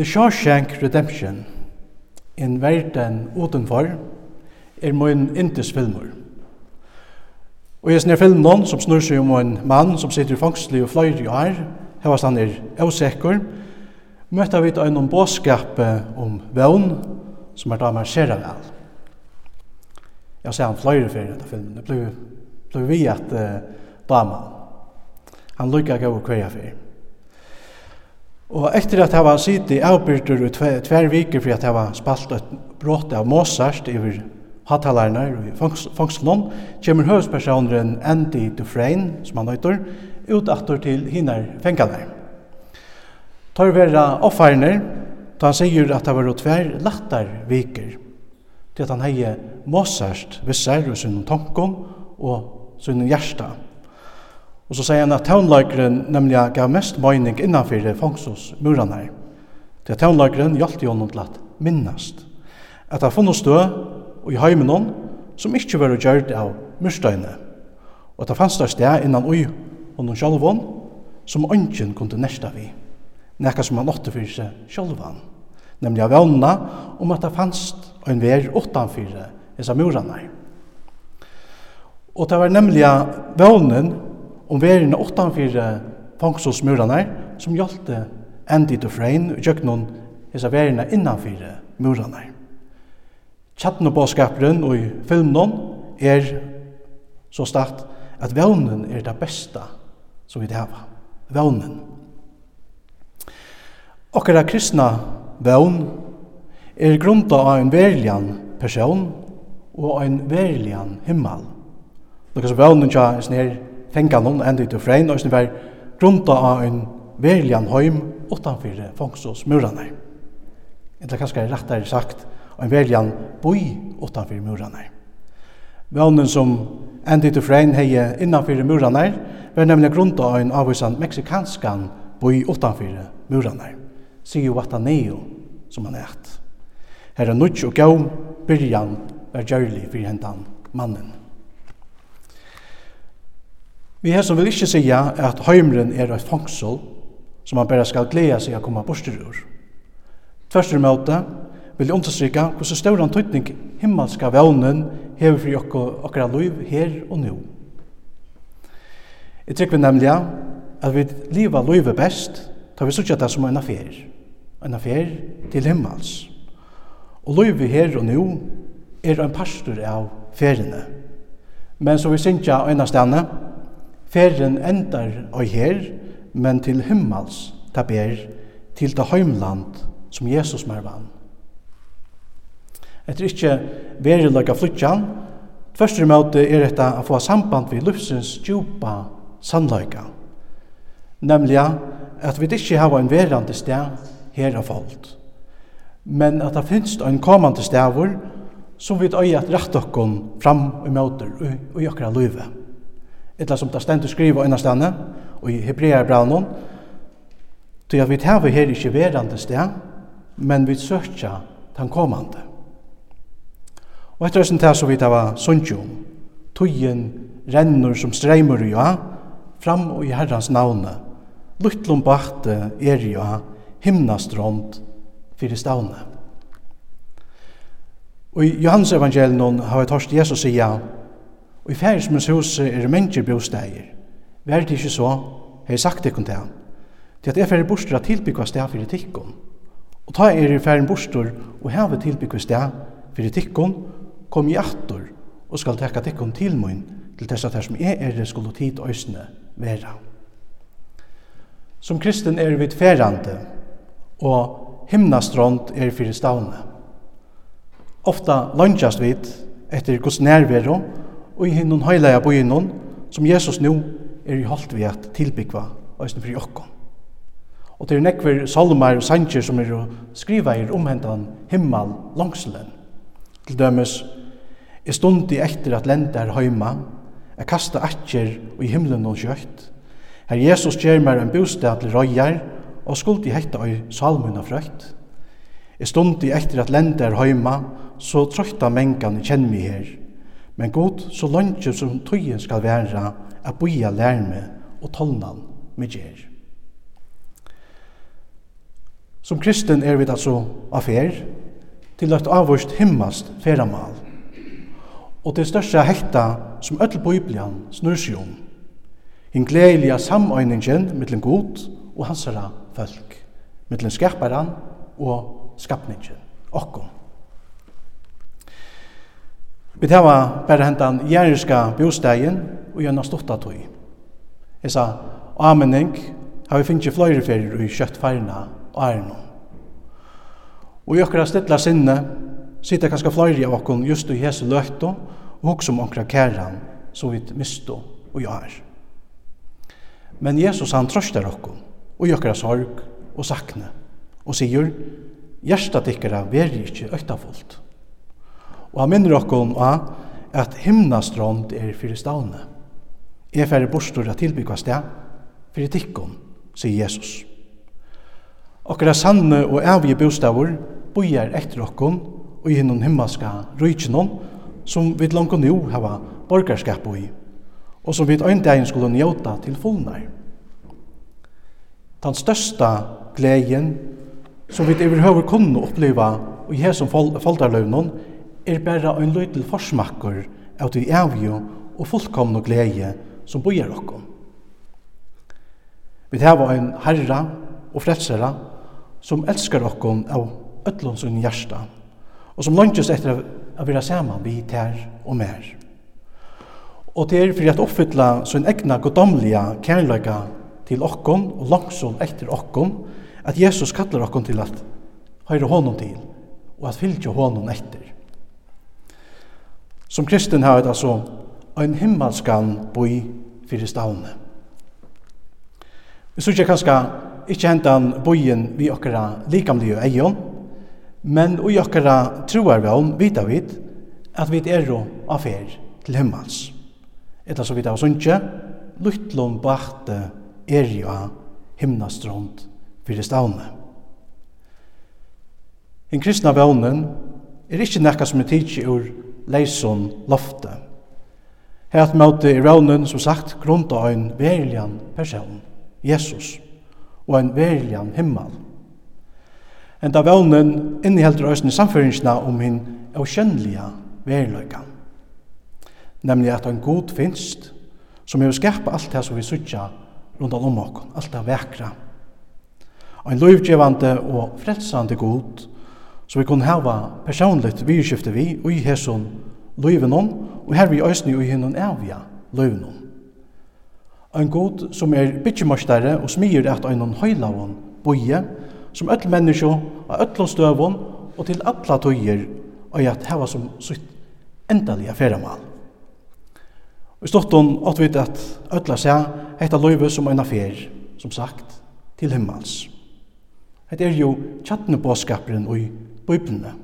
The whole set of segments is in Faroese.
The Shawshank Redemption, en verden utenfor, er min intes filmer. Og jeg snir filmen noen som snur seg om en mann som sitter i fangsli og fløyr i år, hevast han er avsekker, møtta vi en om båskape om vevn, som er damer skjer vel. Jeg ser han fløyr i fyrir etter filmen, det ble, ble vi at uh, damer. Han lykka gav og kveja fyrir. Og etter at hava sitt i avbyrter i tver viker for at hava spalt et brått av Mozart iver hattalerne i fangslån, kommer høvespersoneren Andy Dufresne, som han nøyter, utaktor til hinar fengene. Tar vera offarner, da han sier at det var tver lattar viker, til at han heier Mozart visser og sin tankon og sin hjärsta. Og så sier han at tånløkeren nemlig gav mest møyning innanfor fangsosmurene her. Til at tånløkeren hjalp jo noen til at minnast. At han funnet stå og i heimen noen som ikkje var gjørt av murstøyne. Og at han fanns der sted innan ui og noen sjalvån som ønsken kunne nesta vi. Nekka som han åtte fyrir seg sjalvan. Nemlig av vannene om at han fanns en vær utanfyrir disse murene her. Og det var nemlig vånen om verden utanfyrir fangstosmurarna som gjaldt Andy Dufresne og gjøknon hesa verina innanfyrir murene. Tjattnobåskaperen og i filmen er så start at vevnen er det beste som vi har. Vevnen. Okkara kristna vevn er grunda av en verlian person og en verlian himmel. Nokka som vevnen tja er fenga noen enda ut frein, og som var grunda av en verlian heim utanfyr fångsåsmurene. Eller kanskje rettare sagt, en verlian boi utanfor murene. Vånen som enda ut frein heie innanfor murene, var nemlig grunta av en avvisan mexikanskan boi utanfor murene, sier Wataneo, som han eit. Her er nudj og gau, byrjan, var gjørlig fyrir hentan mannen. Vi hesson vil ikke sige at heimren er et fangsel som man bare skal glede seg a koma til ur. Tverstur møte vil jeg understryka hvordan større antydning himmelska vevnen hever fri okkara liv her og nu. Jeg trykker nemlig at vi liva livet best tar vi sutja det som en affær. En affær til himmels. Og livet her og nu er en pastor av feriene. Men så vi synkja øynastane, Ferren endar og her, men til himmels, ta ber, til det heimland som Jesus mer vann. Etter ikkje verilaga flytjan, Første møte er etta å få samband vi livsens djupa sannløyga. Nemlig at vi ikkje hava en verande sted her av folk. Men at det finst en kommande stedvor som vi øye at rett okkon fram og møter og i okra livet. Ella som det stendur skriva innan stane, og i Hebrearbraunen, til at vi tar her ikkje verande sted, men vi søkja den kommande. Og etter høysen til så vi tar sunnkjum, tøyen renner som streimer jo, fram og i Herrans navne, luttlom bakte er ja, himnastrond fyrir stavne. Og i Johans evangelion har vi torst Jesus sier, Og i færismens hus er det mennesker bostæger. Vær det ikke så, har jeg sagt det kun til han. Til at jeg færer bostur at tilbyggva sted for etikken. Og ta er i færen bostur og heve tilbyggva sted for etikken, kom i attor og skal tekka tikkun til mun til tess at her som jeg er skulle tid øysene vera. Som kristen er vi færande og himnastrond er fyrir stavne. Ofta løngjast vi etter gos nærvero og i hinnon heilega bøyinon, som Jesus nu er i holdt vi at tilbyggva æsne fri okkom. Og til er nekver salmar og sanger som er skriva i omhentan himmel langselen. Til dømes, er stundi etter at lenda er heima, er kasta atjer og i himmelen og kjøtt. Her Jesus gjer meg en bostad til røyjar, og skuld i hekta i salmen av frøyt. Er stundi etter at lenda er heima, så trøyta mengan kjenn mi her, Men god, så lønge som tøyen skal være, er boia lærme og tolnan med gjer. Som kristen er vi altså affær til at avvurst himmast feramal. Og det største hekta som öll Bibelen snur seg om. En gledelig samøyningen mittlen god og hansara folk, mittlen skerparan og skapningen, okkom. Vi tar bare hentan jæriska bostegen og gjennom stått av tog. Jeg sa, amening, har vi finnet flere ferier i kjøttfeirna og ærna. Og i okra stilla sinne, sitter kanskje flere av okkon just i hese løgto, og hokk som okra kæran, så vidt misto og gjør. Men Jesus han trøster okkon, og i okra sorg og sakne, og sier, hjertet ikkara veri ikkje øktafullt. Og han minner okkom av at himnastrond er fyrir stavne. Jeg færre bostor at tilbyggva sted fyrir tikkon, sier Jesus. Okkara sanne og evige bostavur bojar etter okkom og i hinnom himmelska rujtjenon som vi langt nu hava borgarskap i og som vi ein dagen skulle njóta til fullnar. Den størsta gleden som vi overhøver kunne oppleva og i hesson foldarløvnån er bara ein løytil forsmakkur av til avju og fullkomne glede som bojar okkom. Vi hava ein herra og frelsera som elskar okkom av öllum sin hjarta og som lønges etter å være sammen vi tær og mer. Og det er for å oppfylla sin egna godomliga kærløyga til okkom og langsom etter okkom at Jesus kallar okkom til at høyre honom til og at fylgja honom etter. Som kristen har det altså en himmelskan boi fyrir stavne. Vi sykje kanskje ikkje hentan boien vi okkara likamlige eion, men ui okkara om, vita vid at vi er jo affer til himmels. Etter så vidt av sunnkje, luttlom bakte er jo av himnastrond fyrir stavne. En kristna vånen er ikkje nekka som er tidsi ur leison lofte. Hert møte i raunen, som sagt, grunda ein verilian person, Jesus, og ein verilian himmel. Enda vaunen inneheldur òsne samføringsna om hinn avkjennelige veriløykan. Nemlig at ein god finst, som hefur skapa alt det som vi sutja rundt om okkur, alt det vekra. Ein løyvgjevande og frelsande god, Så vi kunne hava personligt vidskifte vi og i hesson løyvenon, og her vi øysni og i hennon avia løyvenon. En god som er bytjemorstare og smir at einon høylavon boie, som öll menneskjo av öllon støvun og til alla tøyer og at hava som sitt endalige feramal. Og i stortun åt vi at öll seg heita løyve som en affer, som sagt, til himmels. Det er jo tjattnebåskaperen og Bibelene.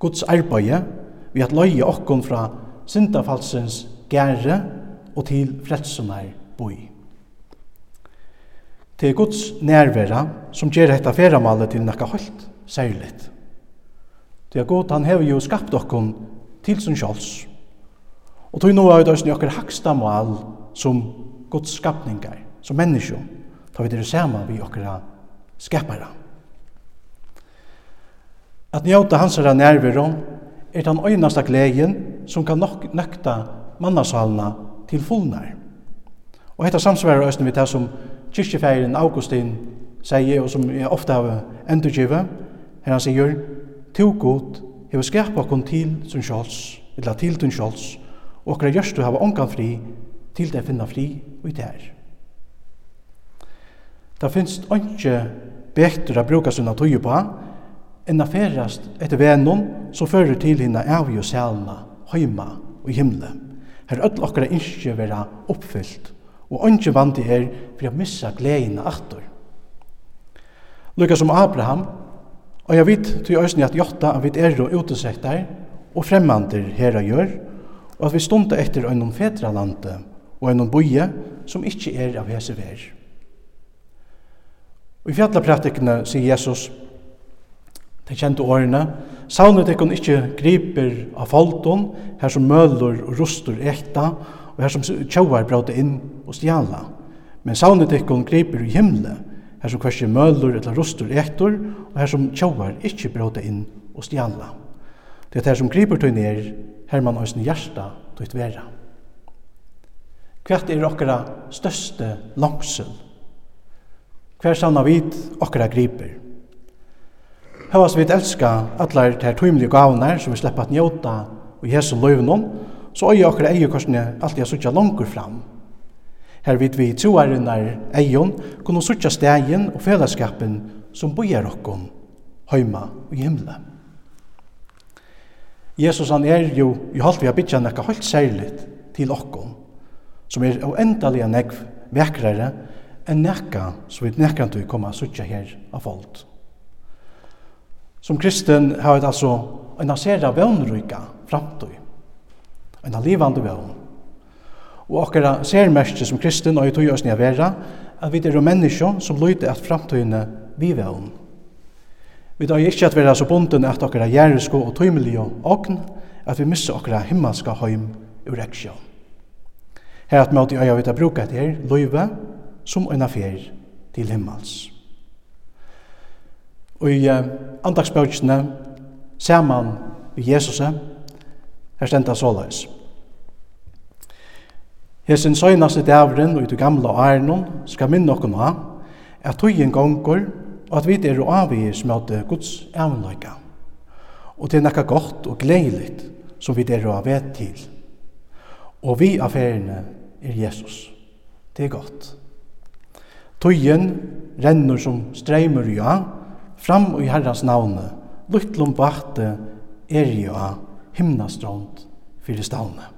Guds arbeid vi at løye okkon fra syndafalsens gære og til fredsunar boi. Det er Guds nærværa som gjør dette feramalet til nekka holdt særligt. Det er godt han hever jo skapt okkon til sin sjåls. Og tog nå er det også okkar haksta mal som Guds skapningar, som menneskjon, tar vi det samme vi okkara skapara. At njóta hansara nærveru er den øynasta glegen som kan nok nøkta mannasalna til fullnær. Og hetta samsvarar østnum við tað som kyrkjefærin Augustin sier, og som jeg ofte har endurgivet, her han sier, to god hever skapa okkur til sin sjåls, eller til din sjåls, og okkur gjørstu hava ongan fri, til det finna fri og i tær.» Det finst ikke betur å bruke sin tøye på, enn a ferast etter venun som fører til hinna av jo sælna, heima og himle. Her öll okkara innskje vera oppfyllt og ønskje vandi her for å missa gleina aktor. Lukka som Abraham, og jeg vit til òsni at jotta at vi er og utesektar og fremmandir her og gjør, og at vi stunda etter øynon fedralande og en boie som ikkje er av hese ver. Og i fjallapratikene sier Jesus, de kjente årene. Savnet ikkje ikke griper av folton, her som møller og rustur ekta, og her som tjauar bråte inn og stjala. Men savnet kun griper i himle, her som kvarsi mølur eller rustur ektor, og her som tjauar ikkje bråte inn og stjala. Det er her som griper tøy ned, her man òsne hjarta tøyt vera. Hvert er okkara største langsel? Hver sanna vit okkara griper? Havast vi elska allar tær tøymlige gavunar som vi sleppa at njóta og Jesu løyvnum, så øye okkar eie korsne alltid sutja langur fram. Her vid vi troarinnar eion kunne sutja stegin og fellesskapen som bojar okkom heima og i himla. Jesus han er jo i halvt vi har bytja nekka helt særligt til okkom, som er av endalega nekv vekrare enn nekka som vi til koma sutja her av folk. Som kristen har vi altså en asera vøvnryka framtøy. En livande vevn. Og okkara særmerkje som kristen og i tog oss nye vera, at vi er menneskje som lyder at framtøyene vi vevn. Vi tar ikke at vera så bunden at okkara gjerresko og tøymelige åkn, at vi misser okkara himmelska heim ur eksjon. Her at måte øya vi tar bruka etter løyve som en affær til himmels. Og i andagsbøkene saman i Jesus, her stendta såleis. Hesen søgnaste dævren og i det gamle ærenon skal minne okken av at tøyen gonger og at vi er avvis møte Guds evnløyga. Og det er nekka godt og gleiligt som vi er å vet til. Og vi affærene er Jesus. Det er godt. Tøyen renner som streimer ja, fram i Herrans navne, luttlom vakte, er jo av himnastrond fyrir stavne.